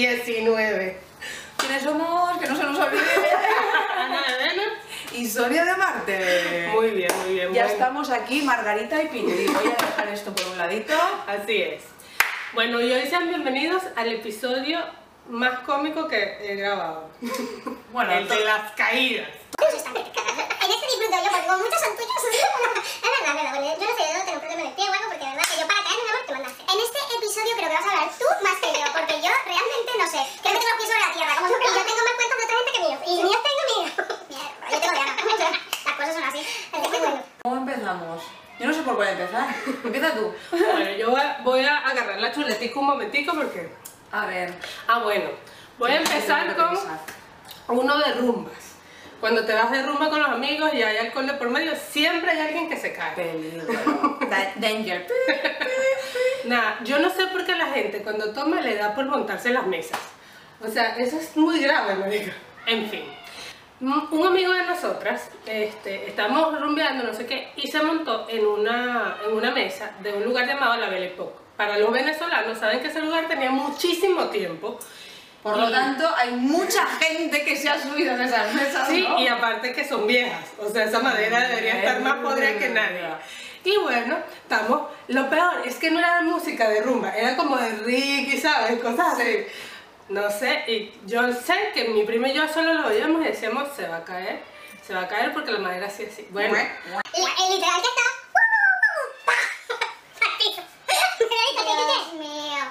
19. ¿Quiénes somos? Que no se nos olvide. Ana de Vena. y Sonia de Marte. Muy bien, muy bien. Ya bueno. estamos aquí, Margarita y Pinti. Voy a dejar esto por un ladito. Así es. Bueno, y hoy sean bienvenidos al episodio más cómico que he grabado. Bueno, el de las caídas. En este disfruto yo porque como muchos son tuyos. es verdad, es verdad. Bueno, yo no sé de dónde tengo problema de pie o algo porque de verdad que yo para caer en un amor te mandaste. En este episodio creo que vas a hablar tú más que yo porque yo realmente no sé. Creo que tengo pies sobre la tierra. Como siempre, yo tengo más cuentas de otra gente que míos. Y míos tengo míos. Mierda, yo tengo Diana. Las cosas son así. Es muy bueno. ¿cómo empezamos? Yo no sé por cuál empezar. Empieza tú. Bueno, yo voy a, agarrar la chuletica un momentico porque... A ver. Ah, bueno. Voy a empezar con uno de rumbas. Cuando te vas de rumba con los amigos y hay alcohol de por medio, siempre hay alguien que se cae. Peligro. Da- Danger. Nada, yo no sé por qué la gente cuando toma le da por montarse en las mesas. O sea, eso es muy grave, marica. En fin. Un amigo de nosotras, este, estamos rumbeando, no sé qué, y se montó en una, en una mesa de un lugar llamado La Belle Époque. Para los venezolanos, saben que ese lugar tenía muchísimo tiempo. Por lo tanto, hay mucha gente que se ha subido en esas mesas. Sí, ¿no? y aparte que son viejas, o sea, esa madera debería estar más podrida que nadie. Y bueno, estamos, lo peor es que no era música de rumba, era como de Ricky, ¿sabes? Cosas así. No sé, y yo sé que mi primo y yo solo lo oíamos y decíamos, se va a caer, se va a caer porque la madera así así. Bueno, La- El literal que está. Al piso. Dios mío.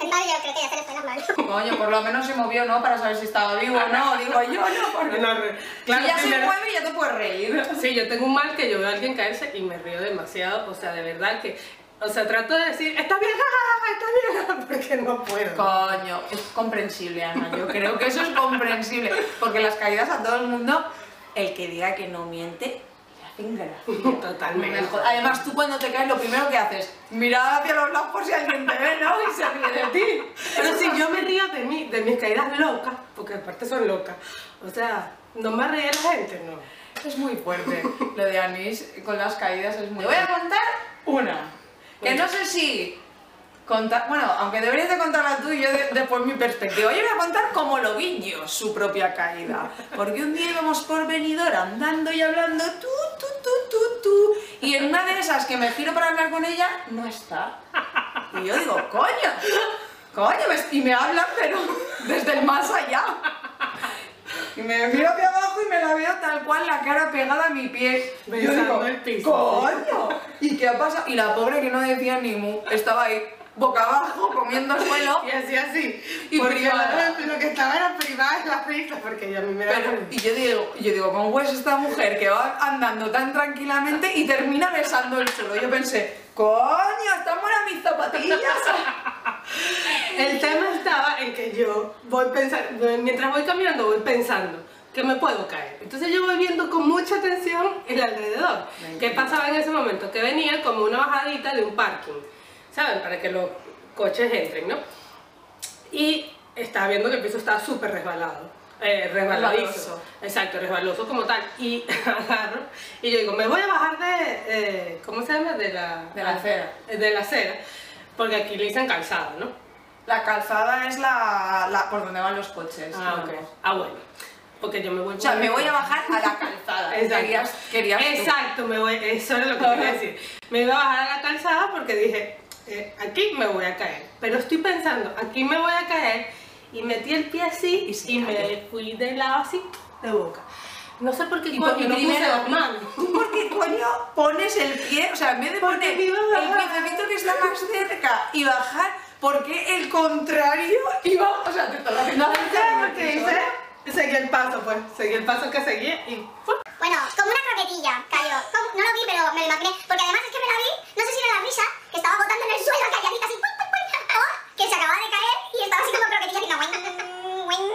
Entonces yo creo que ya se le fue las manos. Coño, por lo menos se movió, ¿no? Para saber si estaba vivo o no. Digo yo, no, porque no, no, re- claro, si ya se primero- mueve ya te puedes reír. Sí, yo tengo un mal que yo veo a alguien caerse y me río demasiado, o sea, de verdad que, o sea, trato de decir, está bien, está bien, porque no puedo. Coño, es comprensible, Ana. Yo creo que eso es comprensible. Porque las caídas a todo el mundo, el que diga que no miente, gracia. Totalmente. Mejor. Además, tú cuando te caes, lo primero que haces, mirar hacia los lados por si alguien te ve, ¿no? Y se ríe de ti. Pero si yo me río de mí, de mis caídas locas, porque aparte son locas, o sea, no me ríe la gente, no. Es muy fuerte. Lo de Anís con las caídas es muy Te voy a contar una. Que no sé si contar. Bueno, aunque deberías de contarla tú y yo de- después mi perspectiva. Yo voy a contar cómo lo vi yo, su propia caída. Porque un día íbamos por venidor andando y hablando tú, tú, tú, tú, tú. Y en una de esas que me giro para hablar con ella, no está. Y yo digo, coño, coño, y me hablan, pero desde el más allá. Y me miro hacia abajo y me la veo tal cual la cara pegada a mi pie. Y yo digo, el piso. ¡Coño! ¿Y qué ha pasado? Y la pobre que no decía ni mu, estaba ahí, boca abajo, comiendo suelo. Y así, así. Y porque privada. lo que estaba era privada en las risas, porque ya a mí me Pero, y yo digo, yo digo, ¿cómo es esta mujer que va andando tan tranquilamente y termina besando el suelo? Yo pensé, coño, están buenas mis zapatillas. El tema estaba en que yo voy pensando, mientras voy caminando voy pensando que me puedo caer. Entonces yo voy viendo con mucha atención el alrededor. ¿Qué pasaba en ese momento? Que venía como una bajadita de un parking, ¿saben? Para que los coches entren, ¿no? Y estaba viendo que el piso estaba súper resbalado. Eh, resbaladizo. Resbaloso. Exacto, resbaloso como tal. Y agarro y yo digo, me voy a bajar de, eh, ¿cómo se llama? De la, De la acera. De la acera. Porque aquí le dicen calzada, ¿no? La calzada es la, la por donde van los coches. Ah, ok. digamos. Ah, bueno. Porque yo me voy O sea, me voy a bajar a la calzada. Exacto. Querías, querías. Exacto, me voy, eso era lo que quería decir. Me iba a bajar a la calzada porque dije, eh, aquí me voy a caer. Pero estoy pensando, aquí me voy a caer y metí el pie así Y y, se me fui de lado así, de boca. No sé por qué Y coño porque no puse primero- las manos. ¿Tú por qué coño pones el pie? O sea, en vez de poner me el piececito que está más cerca y bajar, ¿por qué el contrario iba? O sea, te estás haciendo No sé por qué hice. Seguí el paso, pues. Seguí el paso que seguí y ¡pum! Bueno, como una croquetilla cayó. No lo vi, pero me lo imaginé. Porque además es que me la vi, no sé si era la risa, que estaba botando en el suelo calladita así, ¡pum, pum, pum! o que se acababa de caer y estaba así como croquetilla haciendo wing, wing.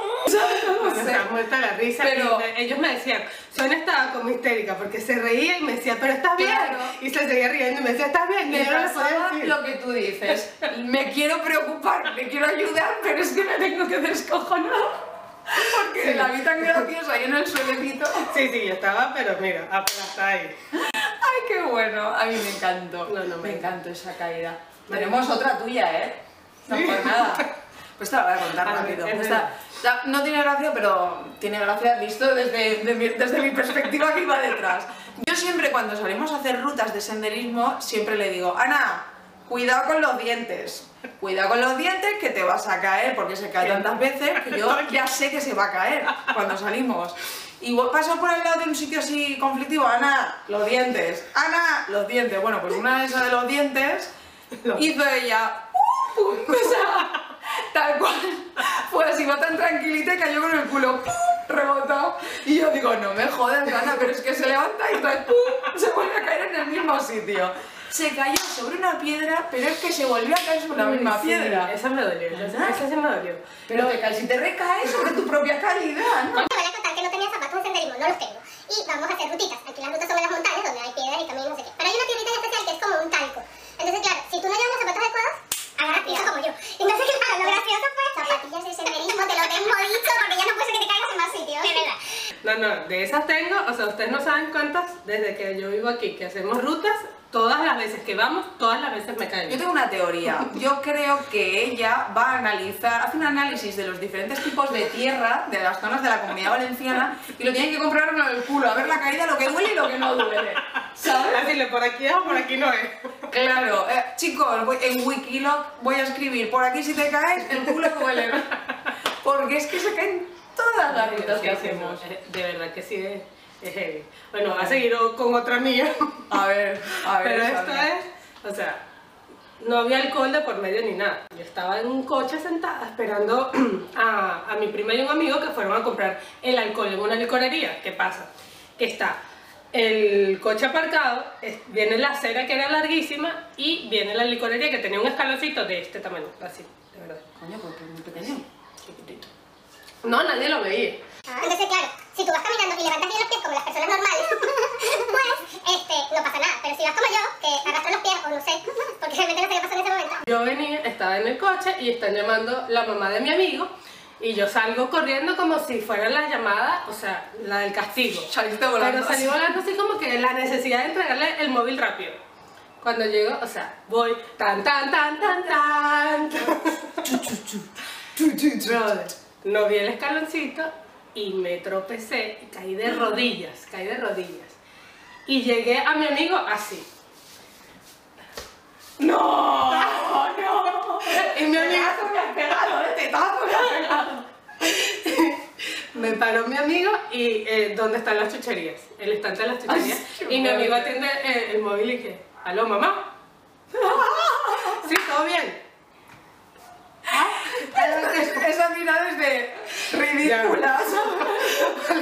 No Bueno, sé. estaba muerta la risa Pero- me- ellos me decían, Sonia estaba como histérica porque se reía y me decía, pero estás bien. Claro. Y se seguía riendo y me decía, estás bien. Y Me yo no le podía decir. lo que tú dices. Me quiero preocupar, me quiero ayudar, pero es que me tengo que descojonar. Porque la vi tan graciosa ahí en el suelecito. Sí, sí, yo estaba, pero mira, hasta ahí. Bueno! A mí me encantó. No, no, me me encantó esa caída. Tenemos otra tuya, ¿eh? No por nada. Pues te la voy a contar rápido. es Esta- esta no tiene gracia, pero tiene gracia visto desde, de mi, desde mi perspectiva que iba detrás. Yo siempre cuando salimos a hacer rutas de senderismo, siempre le digo, Ana, cuidado con los dientes. Cuidado con los dientes que te vas a caer, porque se cae tantas veces que yo ya sé que se va a caer cuando salimos. Y vos- paso por el lado de un sitio así conflictivo, Ana, los dientes. Ana, los dientes. Bueno, pues una de esas de los dientes hizo ella, ¡pum! o sea, tal cual. Fue así, va tan tranquilita y cayó con el culo ¡pum! rebotado. Y yo digo, no me jodas, Ana, pero es que se levanta y entonces ¡pum! se vuelve a caer en el mismo sitio. Se cayó sobre una piedra, pero es que se volvió a caer sobre la misma Sí, piedra. Esa me dolió, esa, esa sí me dolió. Pero te caes y te recaes sobre tu propia caída, ¿no? Te voy a contar que no tenía senderismo, no los tengo. Y vamos a hacer rutitas. Aquí las rutas son en las montañas donde hay piedras y caminos, no sé qué. Pero hay una tierrita en especial que es como un talco. Entonces, claro, si tú no llevas los zapatos adecuados, agarras piso como yo. Entonces, claro, lo gracioso fue zapatillas de senderismo, te lo tengo dicho, porque ya no puede ser que te caigas en más sitios. De verdad. No, no, de esas tengo, o sea, ustedes no saben cuántas, desde que yo vivo aquí, que hacemos rutas, todas las veces que vamos, todas las veces me Yo caigo. tengo una teoría. Yo creo que ella va a analizar, hace un análisis de los diferentes tipos de tierra de las zonas de la comunidad valenciana y lo tiene que comprar en el culo, a ver la caída, lo que duele y lo que no duele. ¿Sabes? Decirle, por aquí es o por aquí no es. Claro, eh, chicos, voy- en Wikiloc voy a escribir, por aquí si te caes, el culo duele. Porque es que se caen todas las rutas que hacemos. De verdad que sí es, es heavy. Bueno, va a seguir con otra mía. A ver, a ver. Pero a esto ver. es, o sea, no había alcohol de por medio ni nada. Yo estaba en un coche sentada esperando a, a mi prima y un amigo que fueron a comprar el alcohol en una licorería. ¿Qué pasa? Que está el coche aparcado, es- viene la acera que era larguísima y viene la licorería que tenía un escaloncito de este tamaño, así, de verdad. Coño, porque es muy pequeño. No, nadie lo veía. Entonces, claro, si tú vas caminando y levantas bien los pies como las personas normales, pues este, no pasa nada. Pero si vas como yo, que arrastro los pies o no sé, porque realmente no sé qué pasó en ese momento. Yo venía, estaba en el coche y están llamando la mamá de mi amigo y yo salgo corriendo como si fuera la llamada, o sea, la del castigo. Saliste volando Pero salí así. volando así como que la necesidad de entregarle el móvil rápido. Cuando llego, o sea, voy tan tan tan tan tan. No vi el escaloncito y me tropecé y caí de rodillas, caí de rodillas. Y llegué a mi amigo así. ¡No! ¡No! Y mi amigo Tetazo me has pegado, ¿eh? Tetazo me has pegado. Me paró mi amigo y eh, ¿dónde están las chucherías? El estante de las chucherías. Ay, y mi amigo atiende eh, el móvil y que, ¿aló mamá? sí, todo bien. Es de ridícula.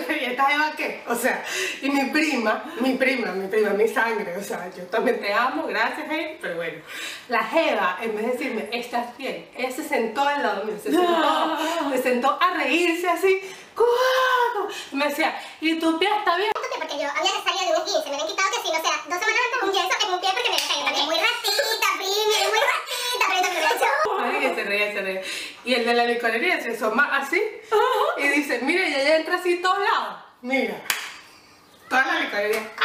¿Y esta Eva qué? O sea, y mi prima, mi prima, mi prima, mi sangre, o sea, yo también te amo, gracias, hey, pero bueno. La Jeva, en vez de decirme, ¿estás bien? Ella se sentó al lado mío, se sentó, se sentó a reírse así, ¡cuándo! Y me decía, ¿y tu pie está bien? Porque yo había salido de un 15, me habían quitado que si no sea dos semanas antes un yeso en un pie porque me había caído también muy ratita, premium, muy ratita, pero yo también lo he hecho. Ay, que se ríe, se ríe. Y el de la licorería se asoma así y dice, mira, y ella entra así todos lados. Mira. Toda la licorería. ¡Ah!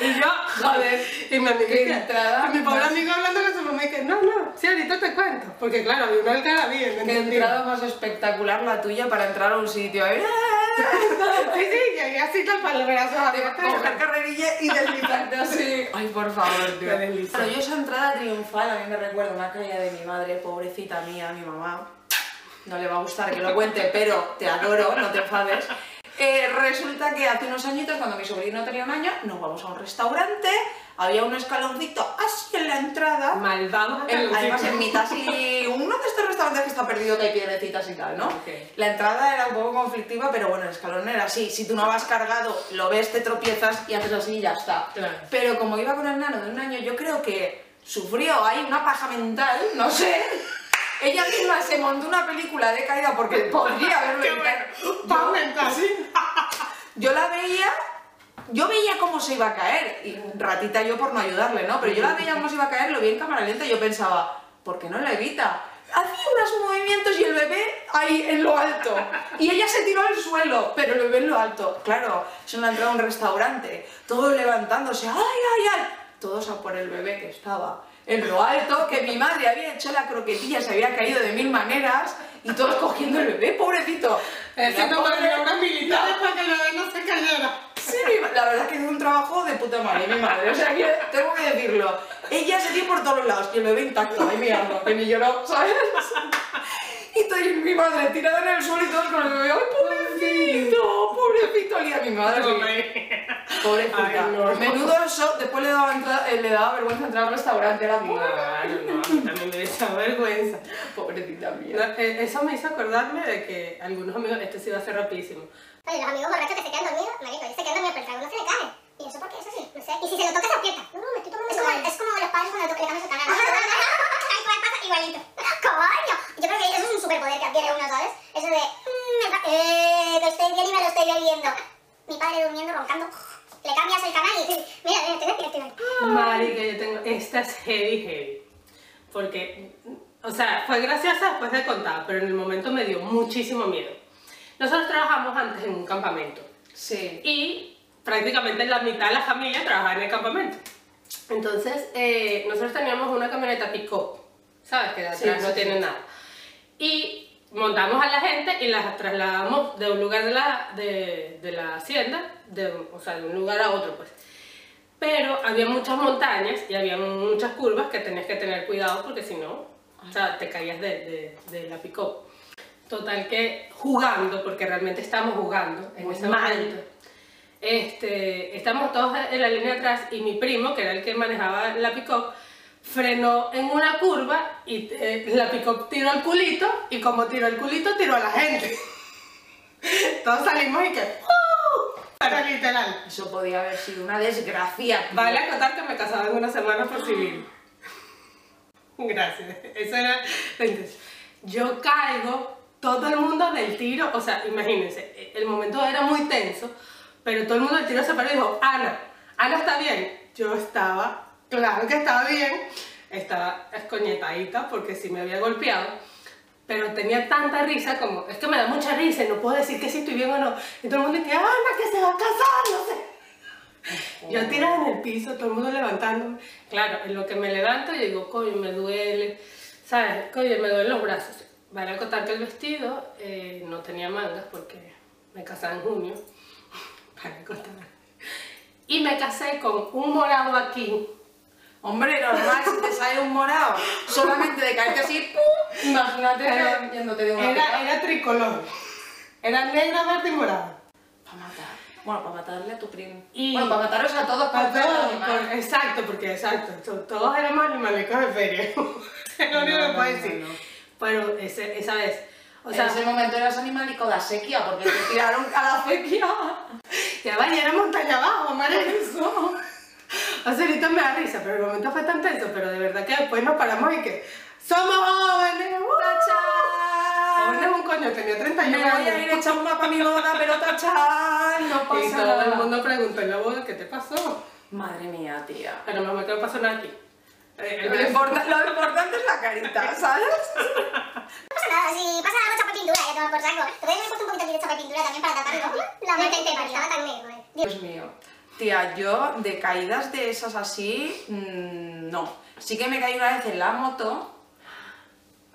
Y yo, joder, y mi amiga, Qué que- entrada y mi pobre amigo hablando con su mamá y que, no, no, sí, ahorita te cuento. Porque claro, una algarabía, ¿me Qué entendí? entrada más espectacular la tuya para entrar a un sitio. ¿eh? Sí, sí, llegué así tal para los brazos abiertos. Coger carrerilla y deslizarte así. Ay, por favor, tío. Pero yo esa entrada triunfal a mí me recuerda una caída de mi madre, pobrecita mía, mi mamá. No le va a gustar que lo cuente, pero te adoro, no te enfades. Eh, resulta que hace unos añitos, cuando mi sobrino tenía un año, nos vamos a un restaurante, había un escaloncito así en la entrada. Malvados En- además en mi mitad así, uno de estos restaurantes que está perdido que hay piedrecitas y tal, ¿no? Ok. La entrada era un poco conflictiva, pero bueno, el escalón era así. Si tú no vas cargado, lo ves, te tropiezas y haces así y ya está. Claro. Pero como iba con el nano de un año, yo creo que sufrió ahí una paja mental, no sé. Ella misma se montó una película de caída porque podría haberlo evitado. paz mental. Yo la veía, yo veía cómo se iba a caer, y ratita yo por no ayudarle, ¿no? Pero yo la veía cómo se iba a caer, lo vi en cámara lenta y yo pensaba, ¿por qué no la evita? hacía unos movimientos y el bebé ahí en lo alto. Y ella se tiró al suelo, pero el bebé en lo alto. Claro, es una entrada a un restaurante, todos levantándose, ¡ay, ay, ay! Todos a por el bebé que estaba en lo alto, que mi madre había hecho la croquetilla, se había caído de mil maneras, y todos cogiendo el bebé, pobrecito. Haciendo pobre- maniobras militares para que el bebé no se cayera. Sí, la verdad es que hizo un trabajo de puta madre, mi madre. O sea, que tengo que decirlo. Ella se dio por todos lados y el bebé intacto, ahí mirando, que ni lloró, ¿sabes? Y estoy mi madre tirada en el suelo y todos con el bebé. ¡Ay, pobrecito! Pobrecito, olía a mi madre. Sí. Pobrecita. Ay, no. Menudo eso, después le daba, entrada- eh, le daba vergüenza entrar al restaurante, era como... No, a mí también me dio vergüenza. Pobrecita No, mía. eh, eso me hizo acordarme de que algunos amigos, esto sí va a ser rapidísimo. Oye, los amigos borrachos que se quedan dormidos, marico, ellos se quedan dormidos, pero el trago no se le cae. ¿Y eso por qué? Eso sí, no sé. Y si se lo toca, se aprieta. No, no, me estoy tomando es como, es como los padres cuando le cambias el canal. Tal cual pasa igualito. ¡Coño! Yo creo que eso es un superpoder que adquiere uno, ¿sabes? Eso de, mmm, pa- eh, que estoy bien y me lo estoy bebiendo. Mi padre durmiendo, roncando. Le cambias el canal y dices, mira, mira, estoy despierto. Marica, yo tengo, esta es heavy, heavy. Porque, o sea, fue graciosa después de contar, pero en el momento me dio muchísimo miedo. Nosotros trabajamos antes en un campamento Sí. y prácticamente la mitad de la familia trabajaba en el campamento. Entonces, eh, nosotros teníamos una camioneta pick-up, ¿sabes? Que de Sí, atrás sí, no sí. tiene nada. Y montamos a la gente y las trasladamos de un lugar de la, de, de la hacienda, de, o sea, de un lugar a otro, pues. Pero había muchas montañas y había muchas curvas que tenías que tener cuidado porque si no, o sea, te caías de, de, de la pick-up. Total que jugando, porque realmente estamos jugando en Muy ese mal. momento. Este, estamos todos en la línea atrás y mi primo, que era el que manejaba la pick-up, frenó en una curva y eh, la pick-up tiró el culito y como tiró el culito, tiró a la gente. todos salimos y que ¡uh! Pero literal. Eso podía haber sido una desgracia. tío. Vale acotar que me casaba en una semana por civil. Gracias. Eso era intención. Yo caigo, todo el mundo del tiro, o sea, imagínense, el momento era muy tenso, pero todo el mundo del tiro se paró y dijo, Ana, Ana está bien. Yo estaba, claro que estaba bien, estaba escoñetadita porque sí me había golpeado, pero tenía tanta risa como, es que me da mucha risa y no puedo decir que si estoy bien o no. Y todo el mundo dice, Ana, que se va a casar, no sé. Yo tirada en el piso, todo el mundo levantándome. Claro, en lo que me levanto, yo digo, coño, me duele, ¿sabes? Coño, me duelen los brazos. Vale a contar que el vestido eh, no tenía mangas porque me casaba en junio. Vale a contar. Y me casé con un morado aquí. Hombre, normal, si te sale un morado, solamente de caerte así, ¡pum! Imagínate Pero yéndote de una Era, era tricolor. Era negra, verde y morada. Para matar. Bueno, para matarle a tu primo. Y- Bueno, para mataros a todos Para ser todos, por- exacto, porque exacto, to- todos éramos animalecos de feria. es lo único No, que puedo decir. Pero ese- esa vez, o en sea, ese momento eras animalico de sequía, porque te tiraron a la sequía. ya va, ya era montaña abajo, madre eso. O sea, ahorita me da risa, pero el momento fue tan tenso, pero de verdad que después nos paramos y que somos jóvenes. ¡uh! Jóvenes ¡Tachán! un coño, tenía Me 31 voy años. a ir a echar una para mi boda, pero tachán, no pasa y todo nada. el mundo preguntó en la boda, ¿qué te pasó? Madre mía, tía. Pero mamá, ¿qué no pasó nada aquí? Eh, el Lo, importa- lo importante es la carita, ¿sabes? No pasa nada, si pasa algo, chapa pintura, ya toma por saco. Te voy a haber puesto un poquito aquí de chapa pintura también para taparlo. La marca entera, estaba tan negro, eh. Dios mío. Tía, yo de caídas de esas así, mm, no. Sí que me caí una vez en la moto.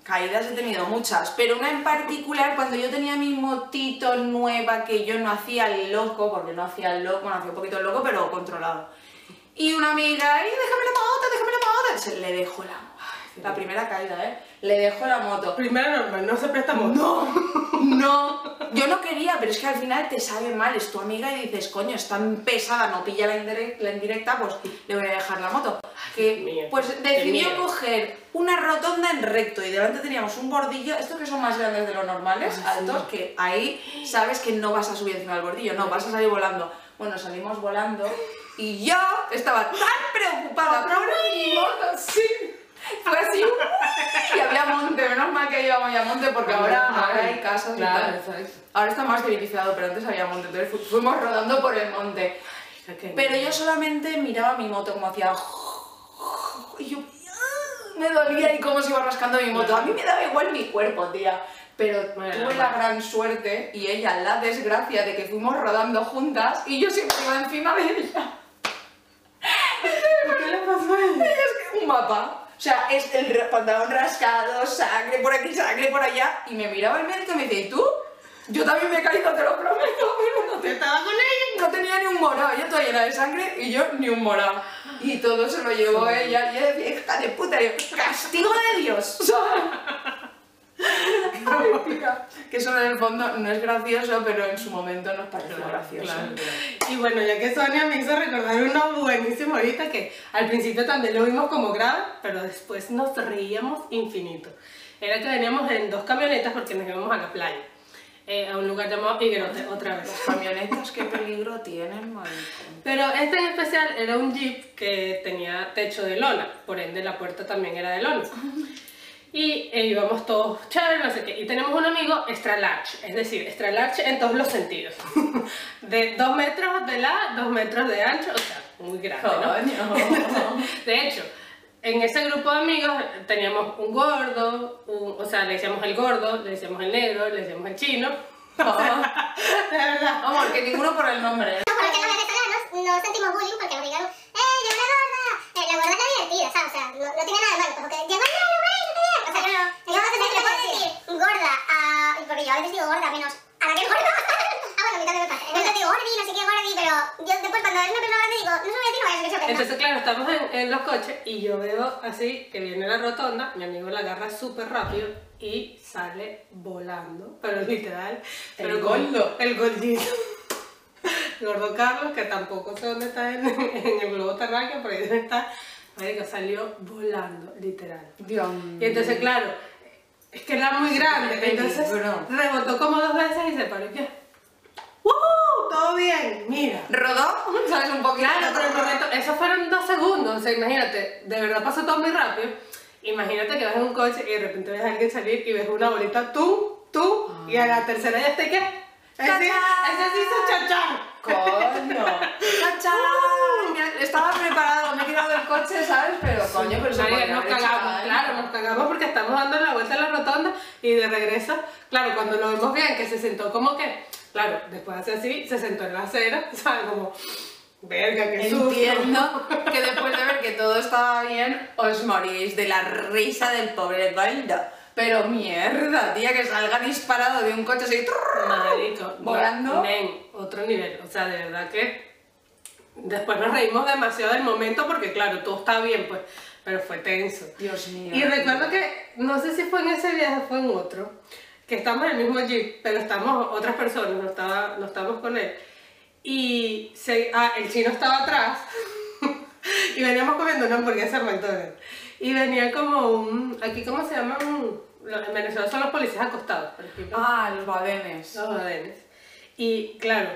Caídas he tenido muchas, pero una en particular cuando yo tenía mi motito nueva que yo no hacía el loco, porque no hacía el loco, bueno, hacía un poquito el loco, pero controlado. Y una amiga, ¡ay, déjame la moto, déjame la moto! Se le dejó la moto. La primera caída, ¿eh? Le dejó la moto. Primero normal, no se presta mucho. No, no. Yo no quería, pero es que al final te sabe mal, es tu amiga y dices, coño, es tan pesada, no pilla la, indirec- la indirecta, pues le voy a dejar la moto. Que, mío, pues decidió coger una rotonda en recto y delante teníamos un bordillo, estos que son más grandes de los normales, Ah, altos, que ahí sabes que no vas a subir encima del bordillo, no, vas a salir volando. Bueno, salimos volando y yo estaba tan preocupada por mi moto, sí. Fue así, y había monte, menos mal que íbamos ya a monte porque ahora, ahora hay casas y Claro, tal. exacto. Ahora está más civilizado, pero antes había monte, entonces fu- fuimos rodando por el monte. Pero yo solamente miraba mi moto como hacía... Y yo... me dolía y cómo se iba rascando mi moto. A mí me daba igual mi cuerpo, tía. Pero Bueno, tuve bueno. la gran suerte y ella la desgracia de que fuimos rodando juntas y yo siempre iba encima de ella. ¿Qué le pasó a ella? Es que un mapa. O sea, es el pantalón rascado, sangre por aquí, sangre por allá. Y me miraba el médico y me decía, ¿y tú? Yo también me he caído, te lo prometo, pero no ¿Yo te estaba con ella? no tenía ni un morado, yo toda llena de sangre y yo ni un morado. Y todo se lo llevó ella, y ella decía, hija de puta, yo, castigo de Dios. Que eso en el fondo no es gracioso, pero en su momento nos pareció gracioso. Claro. Y bueno, ya que Sonia me hizo recordar uno buenísimo ahorita que al principio también lo vimos como grave, pero después nos reíamos infinito. Era que veníamos en dos camionetas porque nos íbamos a la playa, eh, a un lugar llamado Higuerote, otra vez. Las camionetas, qué peligro tienen, marico. Pero este en especial era un jeep que tenía techo de lona, por ende la puerta también era de lona. Y eh, íbamos todos chévere, no sé qué. Y tenemos un amigo extra large, es decir, extra large en todos los sentidos. De dos metros de la, dos metros de ancho, o sea, muy grande, ¿no? Coño. De hecho, en ese grupo de amigos teníamos un gordo, un- o sea, le decíamos el gordo, le decíamos el negro, le decíamos el chino. De verdad. Vamos, que ninguno por el nombre. No, porque los venezolanos no sentimos bullying porque nos digan, ¡eh, llegó la gorda! Eh, la gorda está divertida, ¿sabes? O sea, no, no tiene nada de malo, porque llegó el negro, güey, qué bien. O sea, yo sé si le puedo decir gorda a... Porque yo a veces digo gorda, menos a la que gorda. ah, bueno, a mí también me pasa. Entonces digo gordi, no sé qué gordi, pero yo después cuando es una persona grande digo, no se lo voy a decir, no vaya a ser que se. Entonces, claro, estamos en, en los coches y yo veo así que viene la rotonda, mi amigo la agarra súper rápido y sale volando, pero literal. El pero con- gordo. El gordito. Gordo Carlos, que tampoco sé dónde está en, en el globo terráqueo, por ahí debe Marico, salió volando, literal. Dios Y entonces, claro, es que era muy grande, qué entonces rebotó como dos veces y se paró y. ¡Woohoo! Todo bien, mira. ¿Rodó? ¿Sabes un poquito? Claro, pero el momento, esos fueron dos segundos, o sea, imagínate, de verdad pasó todo muy rápido. Imagínate que vas en un coche y de repente ves a alguien salir y ves una bolita tú, tú, y a la tercera ya te qué. Ese, ese sí hizo chachán. Coño. ¡Cachán! Estaba preparado, me he tirado del coche, ¿sabes? Pero coño, pero se Marica, podía nos haber hecho cagamos, claro, nos cagamos porque estamos dando la vuelta a la rotonda y de regreso, claro, cuando lo vemos bien, que se sentó como que, claro, después hace así, se sentó en la acera, ¿sabes? Como, verga, qué susto. Entiendo que después de ver que todo estaba bien, os morís de la risa del pobre Goldo. Pero mierda, tía, que salga disparado de un coche así. Marico, Volando. Men, otro nivel. O sea, de verdad que después nos reímos demasiado del momento porque, claro, todo estaba bien, pues, pero fue tenso. Dios mío. Y recuerdo que, no sé si fue en ese viaje o fue en otro, que estamos en el mismo jeep, pero estamos otras personas, no, estaba, no estábamos con él. Y se, ah, el chino estaba atrás y veníamos comiendo una hamburguesa McDonald's. Y venía como un, aquí cómo se llaman, Los- en Venezuela son los policías acostados, por ejemplo. Ah, los badenes. Los badenes. Y claro,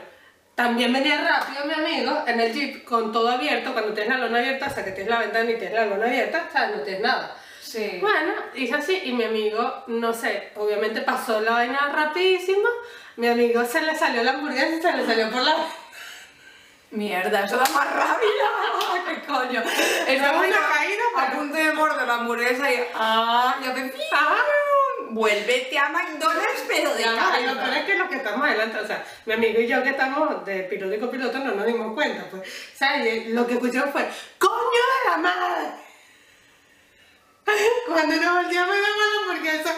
también venía rápido mi amigo en el jeep con todo abierto, cuando tienes la lona abierta, hasta que tienes la ventana y tienes la lona abierta, ¿sabes? No tienes nada. Sí. Bueno, hice así y mi amigo, no sé, obviamente pasó la vaina rapidísimo, mi amigo se le salió la hamburguesa y se le salió por la... Mierda, eso da más rabia. ¿Qué coño? Estaba una ya caída, a punto de morder la hamburguesa y. ¡Ah! Y hace. Ah. Vuélvete a McDonald's, pero de y lo peor es que los que estamos adelante, o sea, mi amigo y yo que estamos de piloto y copiloto no nos dimos cuenta, pues, o sea, y lo que escuchamos fue, ¡Coño de la madre! Cuando nos volteamos la mano porque eso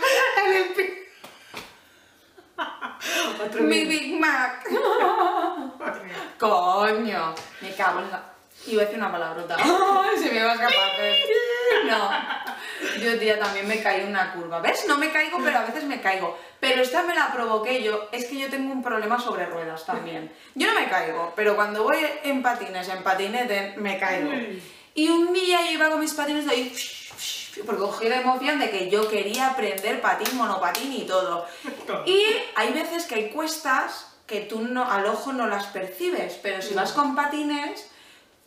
en el pi... Otro Mi. Big Mac. Coño. Me cago en la. Iba a decir una palabrota. Ay, se me va a escapar. pero- No. Yo, tía, también me caí una curva. ¿Ves? No me caigo, pero a veces me caigo. Pero esta me la provoqué yo. Es que yo tengo un problema sobre ruedas también. Yo no me caigo, pero cuando voy en patines, en patinete, me caigo. Y un día yo iba con mis patines de ahí. Porque cogí la emoción de que yo quería aprender patín, monopatín y todo. Y hay veces que hay cuestas que tú no, al ojo no las percibes, pero si vas con patines,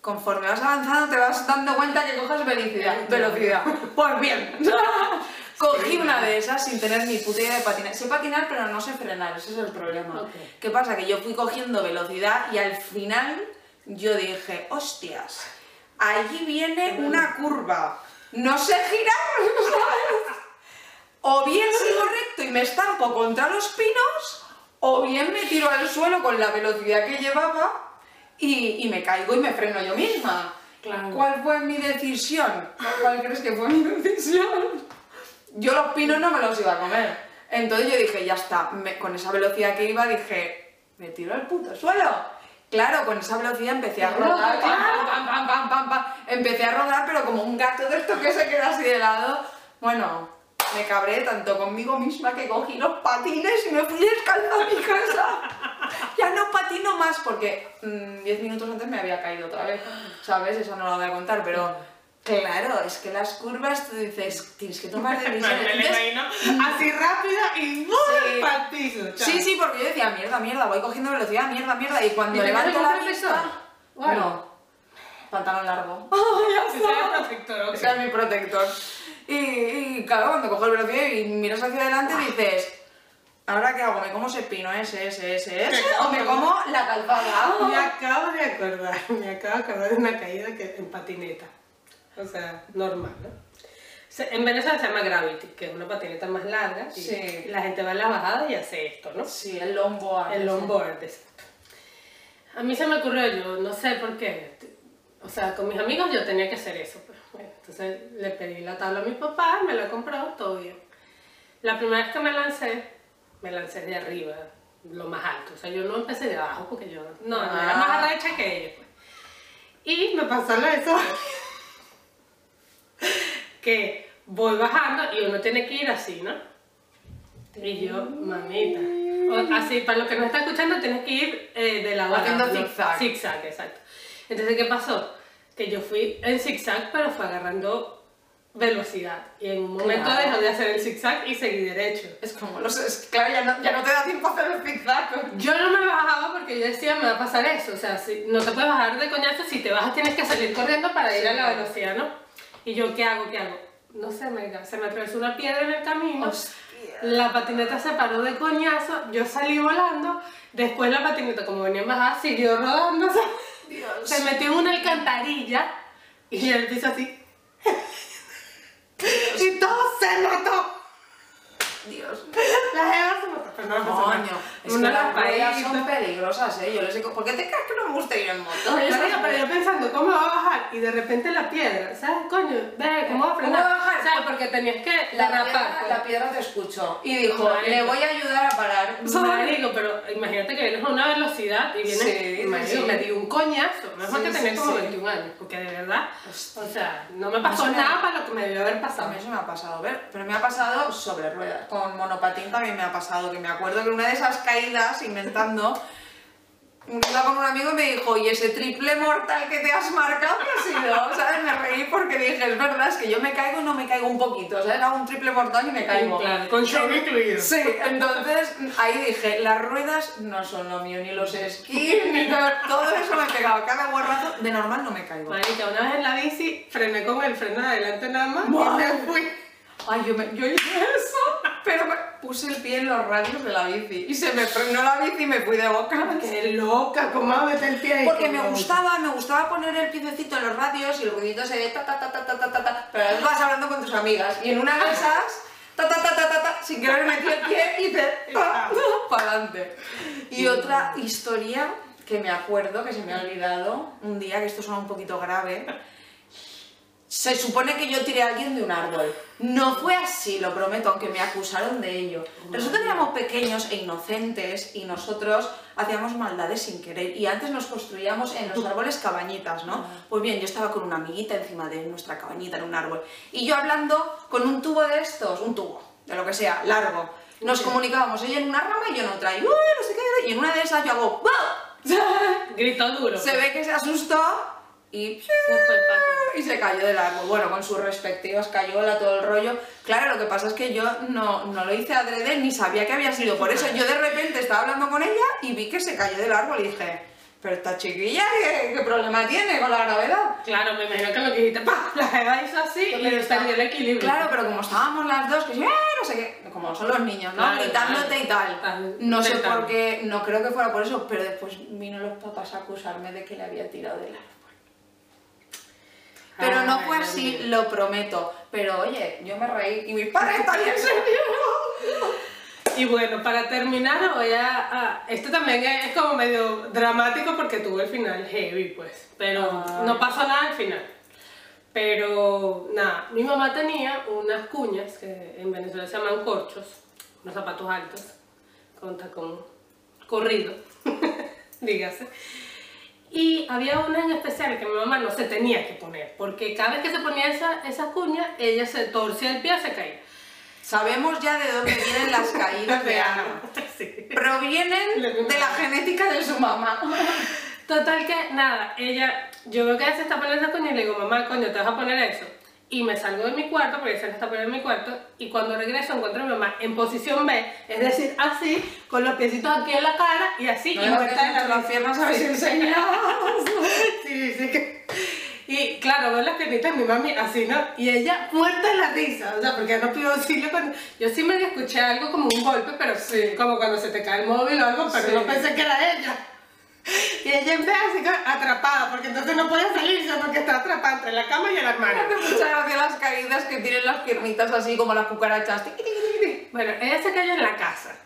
conforme vas avanzando te vas dando cuenta que coges velocidad. velocidad. Pues bien, cogí una de esas sin tener ni puta idea de patinar. Sé patinar, pero no sé frenar, ese es el problema. Ok. ¿Qué pasa? Que yo fui cogiendo velocidad y al final yo dije, hostias, allí viene una curva. no sé girar, ¿sabes? O bien sigo recto y me estampo contra los pinos, o bien me tiro al suelo con la velocidad que llevaba y, y me caigo y me freno yo misma. Claro. ¿Cuál fue mi decisión? ¿Cuál crees que fue mi decisión? Yo los pinos no me los iba a comer. Entonces yo dije, ya está, me- con esa velocidad que iba dije, me tiro al puto suelo. Claro, con esa velocidad empecé a rodar, pam, claro. pam, pam, pam, pam, pam. Empecé a rodar, pero como un gato de esto que se queda así de lado. Bueno, me cabré tanto conmigo misma que cogí los patines y me fui descalza a mi casa. Ya no patino más porque mm, 10 minutos antes me había caído otra vez, ¿sabes? Eso no lo voy a contar, pero claro, es que las curvas tú dices, tienes que tomar decisiones. imagino así rápida y muy Sí. partido. Sí, sí, porque yo decía, mierda, mierda, voy cogiendo velocidad, mierda, mierda, y cuando ¿Y levanto la vista... Bueno. No, pantalón largo. Ese es el protector, ok. Ese es mi protector. Y, y claro, cuando cojo el velocidad y miras hacia adelante dices, ¿ahora qué hago? ¿Me como ese pino ese, ese, ese, ese? ¿O me como la Me calzada? acabo de acordar, me acabo de acordar de una caída que, en patineta. O sea, normal, ¿no? En Venezuela se llama Gravity, que es una patineta más larga. Y Sí. la gente va en la bajada y hace esto, ¿no? Sí, el longboard. El longboard, exacto. A mí se me ocurrió, yo no sé por qué. O sea, con mis amigos yo tenía que hacer eso. Pues. Bueno, entonces le pedí la tabla a mi papá, me la compró, todo bien. La primera vez que me lancé, me lancé de arriba, lo más alto. O sea, yo no empecé de abajo porque yo no, no era Ah. más arrecha que ellos. Pues. Y me pasó lo de eso. que voy bajando y uno tiene que ir así, ¿no? Y yo, mamita. O- así, para los que no está escuchando, tienes que ir eh, de la Haciendo ¿no? zigzag. Zigzag, exacto. Entonces, ¿qué pasó? Que yo fui en zigzag, pero fue agarrando velocidad. Y en un momento Claro. dejó de hacer el zigzag y seguí derecho. Es como los... es- claro, ya no, ya no te da tiempo a hacer el zigzag. Yo no me bajaba porque yo decía, me va a pasar eso. O sea, si, no te puedes bajar de coñazo, si te bajas tienes que salir corriendo para ir Sí, a la claro. velocidad, ¿no? Y yo, ¿qué hago? ¿Qué hago? No sé, me, se me atravesó una piedra en el camino. Hostia. La patineta se paró de coñazo, yo salí volando, después la patineta, como venía en bajada, siguió sea, Dios. se metió en una alcantarilla y el piso así. y todo se mató. Dios. La jeva se mató, pero no, no mató. es Una que las ruedas son peligrosas, ¿eh? Yo les digo, ¿por qué te crees que no me gusta ir en moto? Marica, pero yo pensando, ¿cómo va a bajar? Y de repente la piedra, ¿sabes? Coño, ve, ¿cómo va a frenar? ¿Cómo va a bajar? ¿Sabes? Porque tenías que La derrapar. piedra, la piedra te escuchó y dijo, Marico. le voy a ayudar a parar. Marico, pero imagínate que vienes a una velocidad y vienes, Sí, marico, sí. me dio un coñazo, mejor Sí, que tenía sí, como sí. 21 años, porque de verdad, o sea, no me pasó Eso me- nada para lo que me debió haber pasado. A mí eso me ha pasado, ver, pero me ha pasado sobre ruedas. Con monopatín también me ha pasado, que me acuerdo que una de esas caídas, inventando, iba con un amigo y me dijo, ¿y ese triple mortal que te has marcado qué ha sido? ¿Sabes? Me reí porque dije, es verdad, es que yo me caigo y no me caigo un poquito, ¿sabes? Hago un triple mortal y me caigo. Claro, con shock incluido. Sí, entonces ahí dije, las ruedas no son lo mío, ni los esquís, ni todo, todo eso me pegaba. Cada guarrazo, de normal no me caigo. Marica, una vez en la bici frené con el freno de adelante nada más Buah. y me fui. Ay, yo, me, yo hice eso, pero puse el pie en los radios de la bici y se me frenó la bici y me fui de boca. Qué loca, ¿cómo meter el pie ahí? Porque me gustaba, me gustaba poner el piececito en los radios y el ruidito se ve ta ta ta ta ta ta ta ta, pero vas hablando con tus amigas y en una de esas ta ta ta ta ta, ta sin querer metí el pie y te para adelante. Y otra historia que me acuerdo, que se me ha olvidado, un día, que esto suena un poquito grave, se supone que yo tiré a alguien de un árbol. No fue así, lo prometo, aunque me acusaron de ello. Resulta que éramos pequeños e inocentes y nosotros hacíamos maldades sin querer. Y antes nos construíamos en los árboles cabañitas, ¿no? Pues bien, yo estaba con una amiguita encima de nuestra cabañita en un árbol. Y yo hablando con un tubo de estos, un tubo, de lo que sea, largo. Nos comunicábamos, ella en una rama y yo en otra. Y, "Uy, no sé qué", y en una de esas yo hago... "¡Buah!". Gritó duro. Se ve que se asustó y... Se fue el pato. Y se cayó del árbol, bueno, con sus respectivas cayola, todo el rollo. Claro, lo que pasa es que yo no, no lo hice adrede ni sabía que había sido por eso. Yo de repente estaba hablando con ella y vi que se cayó del árbol y dije, pero esta chiquilla, ¿qué, qué problema tiene con la gravedad? Claro, me imagino que lo que dijiste, ¡pah! La jeva hizo así y perdió el equilibrio. Claro, pero como estábamos las dos, que sí, "Eh", no sé qué, como son los niños, ¿no? Claro, Gritándote claro. y tal. Están No sé intentando. por qué, no creo que fuera por eso, pero después vino los papás a acusarme de que le había tirado del árbol. Pero no fue así, lo prometo. Pero oye, yo me reí y mis padres también se Y bueno, para terminar, voy a. a- esto también es, es como medio dramático porque tuvo el final heavy, pues. Pero Ay. no pasó nada al final. Pero nada, mi mamá tenía unas cuñas que en Venezuela se llaman corchos, unos zapatos altos, con tacón corrido, dígase. Y había una en especial que mi mamá no se tenía que poner, porque cada vez que se ponía esa, esa cuña, ella se torcía el pie y se caía. Sabemos ya de dónde vienen las caídas de Ana. Sí. Provienen de la genética de su mamá. Total que, nada, ella, yo veo que ella se está poniendo esa cuña y le digo, mamá, coño, te vas a poner eso. Y me salgo de mi cuarto, porque se está en mi cuarto, y cuando regreso encuentro a mi mamá en posición B, es decir, así, con los piecitos aquí en la cara y así, No y muerta mucho las piernas, a ver si Sí. Sí, sí que... Y claro, veo las piernitas de mi mami así, ¿no? Y ella muerta de la risa, o sea, porque no pidió auxilio cuando... Yo sí medio escuché algo como un golpe, pero Sí. como cuando se te cae el móvil o algo, pero Sí. no pensé que era ella. Y ella en vez así atrapada, porque entonces no podía salirse porque estaba atrapada entre la cama y el armario. hace mucha gracia las caídas que tienen las piernitas así como las cucarachas. Bueno, ella se cayó en la casa,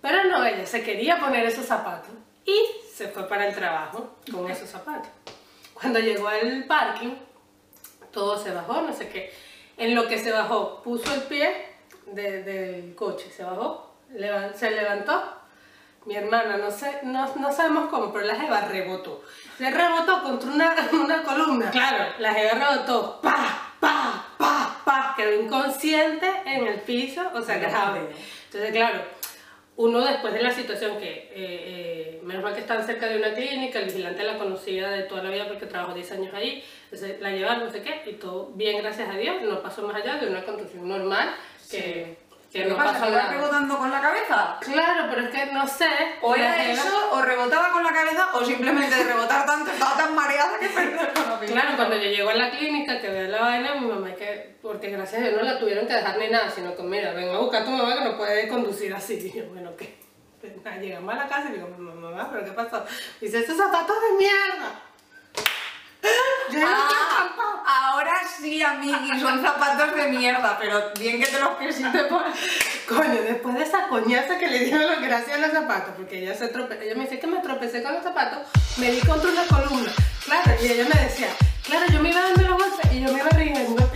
pero no, ella se quería poner esos zapatos y se fue para el trabajo con esos zapatos. Cuando llegó al parking, todo se bajó, no sé qué. En lo que se bajó, puso el pie de- del coche, se bajó, se levantó. Mi hermana, no sé, no, no sabemos cómo, pero la jeva rebotó. Le rebotó contra una, una columna. Claro, la jeva rebotó, pa, pa, pa, pa, quedó inconsciente en el piso, o sea, grave. Entonces, claro, uno después de la situación que, eh, eh, menos mal que están cerca de una clínica, el vigilante la conocía de toda la vida porque trabajó 10 años ahí, entonces la llevaron, no sé qué, y todo bien, gracias a Dios, no pasó más allá de una contusión normal, que, que ¿Qué no pasa? pasó ¿Que iba nada. rebotando con la cabeza? Claro, pero es que no sé. O era eso, o rebotaba con la cabeza, o simplemente de rebotar tanto estaba tan mareada que el conocimiento. Claro, cuando yo llego a la clínica, que veo la vaina, mi mamá, que, porque gracias a Dios no la tuvieron que dejar ni nada, sino que mira, ven a buscar a tu mamá que no puede conducir así. Y yo, bueno, ¿qué? Llegamos a la casa y digo, mamá, ¿pero qué pasó? Dice, esos zapatos de mierda. Yo Ah, ahora sí, amigui, son zapatos de mierda, pero bien que te los quisiste poner. Coño, después de esa coñaza que le dieron los- gracias a los zapatos, porque ella se trope ella me dice que me tropecé con los zapatos, me di contra una columna. Claro, y ella me decía, claro, yo me iba dando los golpes y yo me iba riendo.